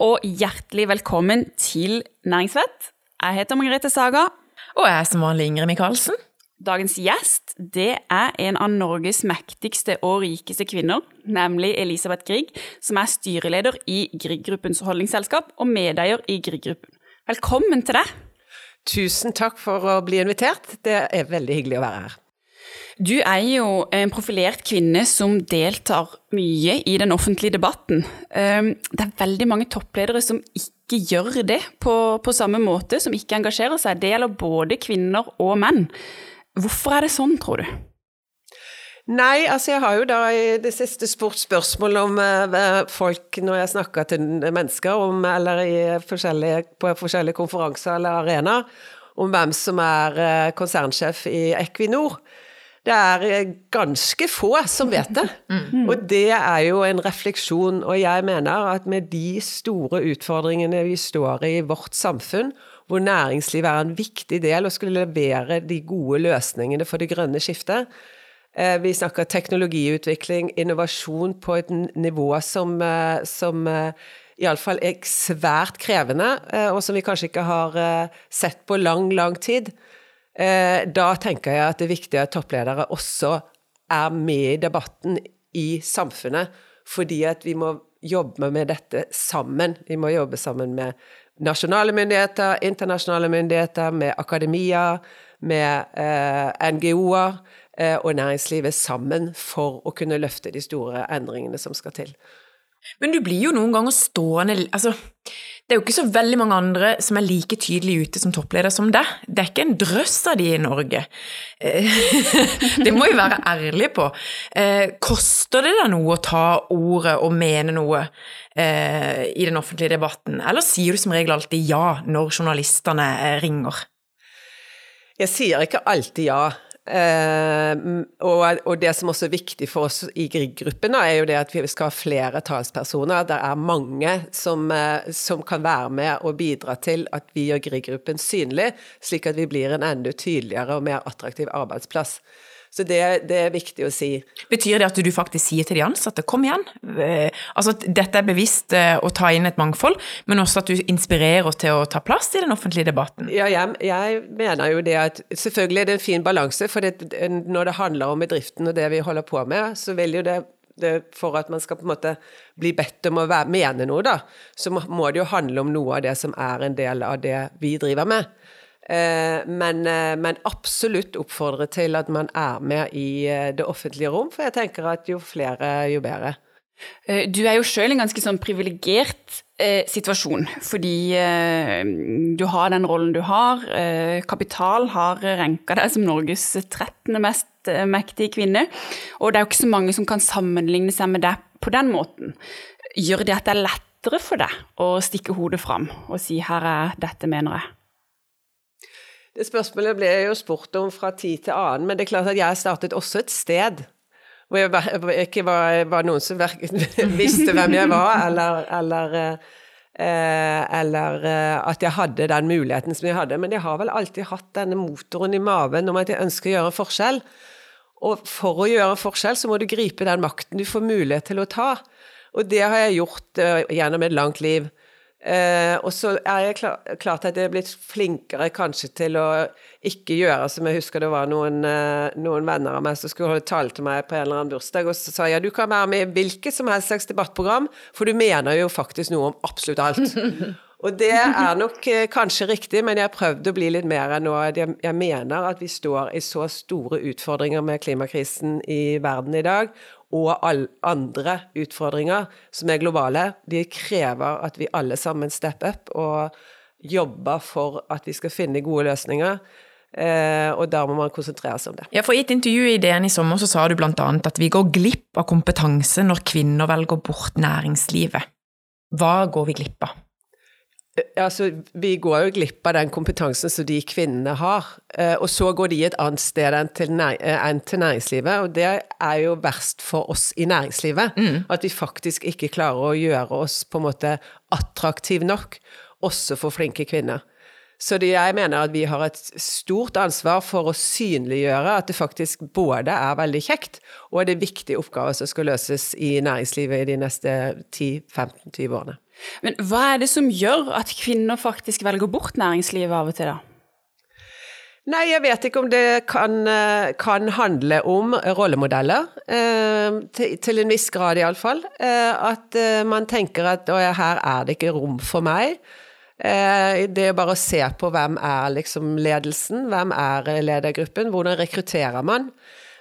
og hjertelig velkommen til Næringsvett. Jeg heter Margrethe Saga. Og jeg er som vanlig Ingrid Michaelsen. Dagens gjest det er en av Norges mektigste og rikeste kvinner, nemlig Elisabeth Grieg, som er styreleder i Grieg-gruppens holdningsselskap og medeier i Grieg-gruppen. Velkommen til deg. Tusen takk for å bli invitert. Det er veldig hyggelig å være her. Du er jo en profilert kvinne som deltar mye i den offentlige debatten. Ehm, det er veldig mange toppledere som ikke gjør det på, på samme måte, som ikke engasjerer seg. Det gjelder både kvinner og menn. Hvorfor er det sånn, tror du? Nei, altså jeg har jo da i det siste spurt spørsmål om uh, folk når jeg snakker til mennesker, om, eller forskjellige, på forskjellige konferanser eller arenaer, om hvem som er uh, konsernsjef i Equinor. Det er eh, ganske få som vet det. Mm. Og det er jo en refleksjon. Og jeg mener at med de store utfordringene vi står i i vårt samfunn, hvor næringslivet er en viktig del og skulle levere de gode løsningene for det grønne skiftet, eh, vi snakker teknologiutvikling, innovasjon på et nivå som, eh, som iallfall er svært krevende, og som vi kanskje ikke har sett på lang, lang tid. Eh, da tenker jeg at det er viktig at toppledere også er med i debatten i samfunnet, fordi at vi må jobbe med dette sammen. Vi må jobbe sammen med nasjonale myndigheter, internasjonale myndigheter, med akademia, med eh, NGO-er eh, og næringslivet sammen for å kunne løfte de store endringene som skal til. Men du blir jo noen ganger stående altså, Det er jo ikke så veldig mange andre som er like tydelig ute som toppleder som deg. Det er ikke en drøss av de i Norge. Eh, det må vi være ærlige på. Eh, koster det deg noe å ta ordet og mene noe eh, i den offentlige debatten, eller sier du som regel alltid ja når journalistene ringer? Jeg sier ikke alltid ja. Uh, og, og, det som også er viktig for oss i Grieg-gruppen, er jo det at vi skal ha flere talspersoner. Det er mange som, uh, som, kan være med og bidra til at vi gjør Grieg-gruppen synlig, slik at vi blir en enda tydeligere og mer attraktiv arbeidsplass. Så det, det, er viktig å si. Betyr det at du faktisk sier til de ansatte kom igjen? Eh, altså at dette er bevisst eh, å ta inn et mangfold, men også at du inspirerer til å ta plass i den offentlige debatten? Ja, jeg, jeg mener jo det at selvfølgelig er det en fin balanse, for det, når det handler om bedriften og det vi holder på med, så vil jo det det, for at man skal på en måte bli bedt om å være, mene noe, da, så må det jo handle om noe av det som er en del av det vi driver med. Eh, men, eh, men, absolutt oppfordre til at man er med i eh, det offentlige rom, for jeg tenker at jo flere, jo bedre. Du er jo sjøl en ganske sånn privilegert eh, situasjon, fordi eh, du har den rollen du har. Eh, Kapital har renka deg som Norges 13. mest mektige kvinne, og det er jo ikke så mange som kan sammenligne seg med deg på den måten. Gjør det at det er lettere for deg å stikke hodet fram og si 'her er dette, mener jeg'? Det spørsmålet ble jeg jo spurt om fra tid til annen, men det er klart at jeg startet også et sted. Hvor jeg ikke var, var noen som visste hvem jeg var, eller, eller, eh, eller, eh, at jeg hadde den muligheten som jeg hadde. Men jeg har vel alltid hatt denne motoren i maven om at jeg ønsker å gjøre en forskjell. Og for å gjøre en forskjell, så må du gripe den makten du får mulighet til å ta. Og det har jeg gjort eh, gjennom et langt liv. Eh, og så er jeg klar, klart at jeg er blitt flinkere kanskje til å ikke gjøre som jeg husker det var noen, eh, noen venner av meg som skulle holde tale til meg på en eller annen bursdag, og så sa jeg ja, du kan være med i hvilket som helst slags debattprogram, for du mener jo faktisk noe om absolutt alt. Og det er nok eh, kanskje riktig, men jeg har prøvd å bli litt mer enn nå. Jeg, jeg mener at vi står i så store utfordringer med klimakrisen i verden i dag, og alle andre utfordringer som er globale, de krever at vi alle sammen stepper up og jobber for at vi skal finne gode løsninger. Eh, og der må man konsentrere seg om det. Ja, for I et intervju i DN i sommer så sa du bl.a. at vi går glipp av kompetanse når kvinner velger bort næringslivet. Hva går vi glipp av? Altså, vi går jo glipp av den kompetansen som de kvinnene har. Eh, og så går de et annet sted eh, enn til næringslivet. Og det er jo verst for oss i næringslivet. Mm. At vi faktisk ikke klarer å gjøre oss på en måte attraktive nok, også for flinke kvinner. Så det, jeg mener at vi har et stort ansvar for å synliggjøre at det faktisk både er veldig kjekt, og det er viktige oppgaver som skal løses i næringslivet i de neste 10-15-20 årene. Men hva er det som gjør at kvinner faktisk velger bort næringslivet av og til, da? Nei, jeg vet ikke om det kan, eh, kan handle om rollemodeller. Eh, til, en viss grad, iallfall. Eh, at man tenker at her er det ikke rom for meg. Det er bare å se på hvem er liksom ledelsen, hvem er ledergruppen, hvordan rekrutterer man.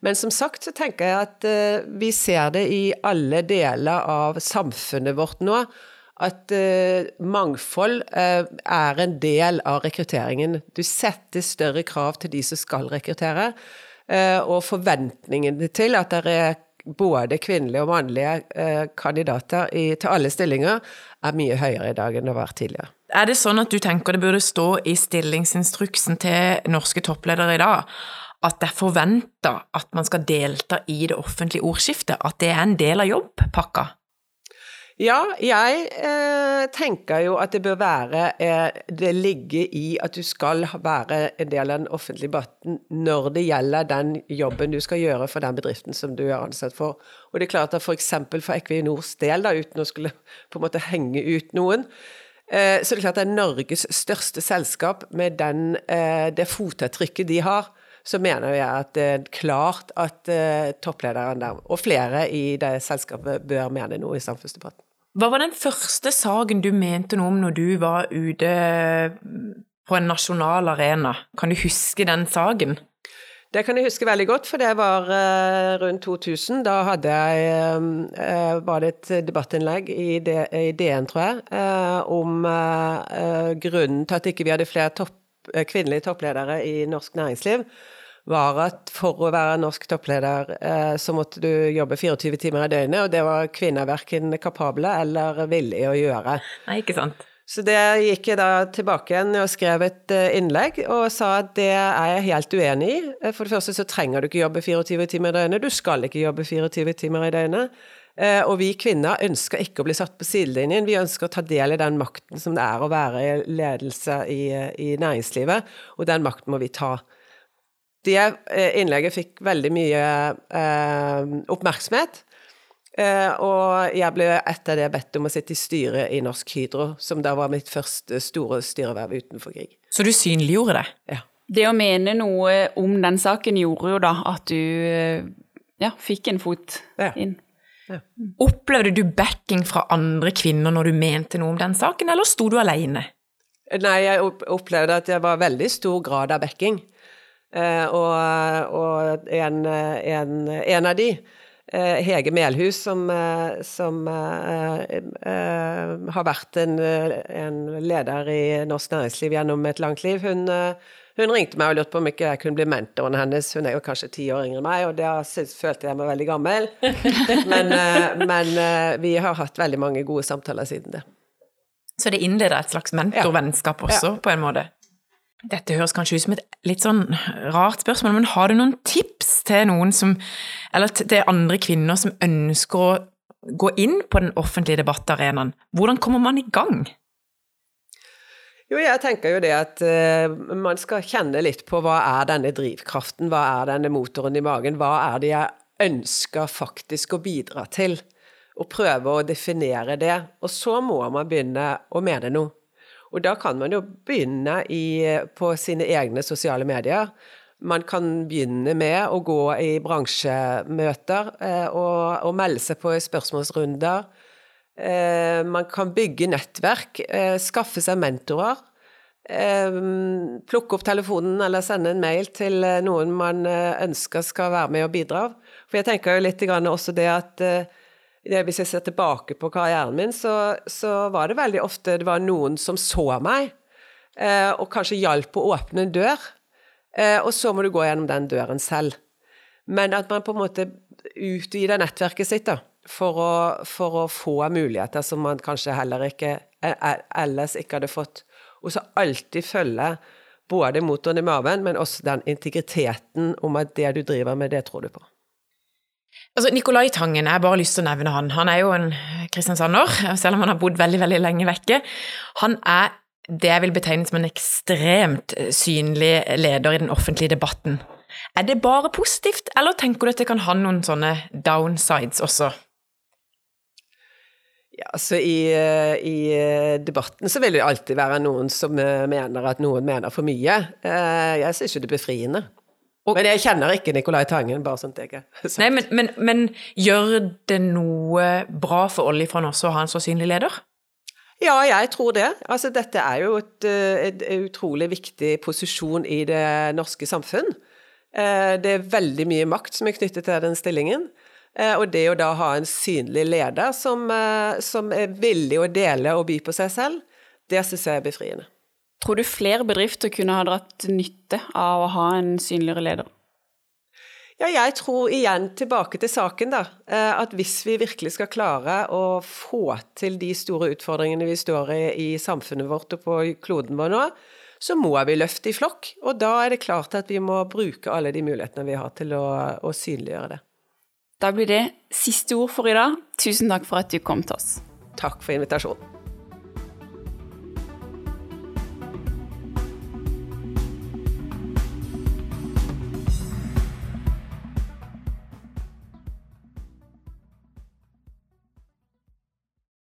Men som sagt så tenker jeg at vi ser det i alle deler av samfunnet vårt nå at uh, mangfold uh, er en del av rekrutteringen. Du setter større krav til de som skal rekruttere, uh, og forventningene til at det er både kvinnelige og mannlige kandidater i, til alle stillinger, er mye høyere i dag enn det var tidligere. Er det sånn at du tenker det burde stå i stillingsinstruksen til norske toppledere i dag at det er forventa at man skal delta i det offentlige ordskiftet, at det er en del av jobbpakka? Ja, jeg eh, tenker jo at det bør være eh, Det ligger i at du skal være en del av den offentlige debatten når det gjelder den jobben du skal gjøre for den bedriften som du er ansatt for. Og det er klart at f.eks. for, for Equinors del, da, uten å skulle på en måte henge ut noen, eh, så det klart det er Norges største selskap med den, eh, det fotavtrykket de har så mener jeg at det er klart at uh, topplederen der, og flere i det selskapet, bør mene noe i samfunnsdebatten. Hva var den første saken du mente noe om når du var ute på en nasjonal arena? Kan du huske den saken? Det kan jeg huske veldig godt, for det var uh, rundt 2000. Da jeg, uh, var det et debattinnlegg i, DN, tror jeg, om grunnen til at ikke vi hadde flere topp, kvinnelige toppledere i norsk næringsliv var at for å være norsk toppleder, eh, så måtte du jobbe 24 timer i døgnet, og det var kvinner verken kapable eller villige å gjøre. Nei, ikke sant. Så det gikk jeg da tilbake igjen og skrev et eh, innlegg og sa at det er jeg helt uenig i. Eh, for det første så trenger du ikke jobbe 24 timer i døgnet, du skal ikke jobbe 24 timer i døgnet. Og vi kvinner ønsker ikke å bli satt på sidelinjen, vi ønsker å ta del i den makten som det er å være i ledelse i, i næringslivet, og den makten må vi ta. Det eh, innlegget fikk veldig mye eh, oppmerksomhet. Eh, og jeg ble etter det bedt om å sitte i styret i Norsk Hydro, som da var mitt første store styreverv utenfor krig. Så du synliggjorde det? Ja. Det å mene noe om den saken gjorde jo da at du ja, fikk en fot ja. inn. Ja. Opplevde du backing fra andre kvinner når du mente noe om den saken, eller sto du alene? Nei, jeg opplevde at det var veldig stor grad av backing. Eh, og, og en, en, en, av de, eh, Hege Melhus, som, som har vært en, en, leder i norsk næringsliv gjennom et langt liv, hun, hun ringte meg og lurte på om ikke jeg kunne bli mentoren hennes. Hun er jo kanskje ti år yngre enn meg, og da følte jeg meg veldig gammel. Men, men, vi har hatt veldig mange gode samtaler siden det. Så det innleder et slags mentorvennskap også, ja. på en måte? Dette høres kanskje ut som et litt sånn rart spørsmål, men har du noen tips til noen som, eller til andre kvinner som ønsker å gå inn på den offentlige debattarenaen? Hvordan kommer man i gang? Jo, jeg tenker jo det at uh, man skal kjenne litt på hva er denne drivkraften, hva er denne motoren i magen, hva er det jeg ønsker faktisk å bidra til? Og prøve å definere det. Og så må man begynne å mene noe. Og da kan man jo begynne i, på sine egne sosiale medier. Man kan begynne med å gå i bransjemøter eh, og, og, melde seg på spørsmålsrunder. Eh, man kan bygge nettverk, eh, skaffe seg mentorer. Plukke opp telefonen eller sende en mail til noen man ønsker skal være med og bidra. For jeg tenker jo litt også det at hvis jeg ser tilbake på karrieren min, så, så, var det veldig ofte det var noen som så meg, eh, og kanskje hjalp å åpne en dør. Eh, og så må du gå gjennom den døren selv. Men at man på en måte utvider nettverket sitt da, for å, for å få muligheter som man kanskje heller ikke eh, ellers ikke hadde fått. Og så alltid følge både motoren i maven, men også den integriteten om at det du driver med, det tror du på. Altså, Nicolai Tangen, jeg har bare lyst til å nevne han. Han er jo en kristiansander, selv om han har bodd veldig veldig lenge vekke. Han er det jeg vil betegne som en ekstremt synlig leder i den offentlige debatten. Er det bare positivt, eller tenker du at det kan ha noen sånne downsides også? Ja, altså i, eh, i, eh, debatten så vil det alltid være noen som eh, mener at noen mener for mye. Jeg syns ikke det er befriende. Og, men jeg kjenner ikke Nicolai Tangen, bare sånt jeg er Nei, men, men, men, gjør det noe bra for Oljefond også å ha en så synlig leder? Ja, jeg tror det. Altså, dette er jo et, et, et utrolig viktig posisjon i det norske samfunn. Det er veldig mye makt som er knyttet til den stillingen. Eh, og det å da ha en synlig leder som, eh, som er villig å dele og by på seg selv, det syns jeg er befriende. Tror du flere bedrifter kunne ha dratt nytte av å ha en synligere leder? Ja, jeg tror igjen tilbake til saken, da. Eh, at hvis vi virkelig skal klare å få til de store utfordringene vi står i i samfunnet vårt og på kloden vår nå, så må vi løfte i flokk. Og da er det klart at vi må bruke alle de mulighetene vi har til å, å synliggjøre det. Da blir det siste ord for i dag. Tusen takk for at du kom til oss. Takk for invitasjonen.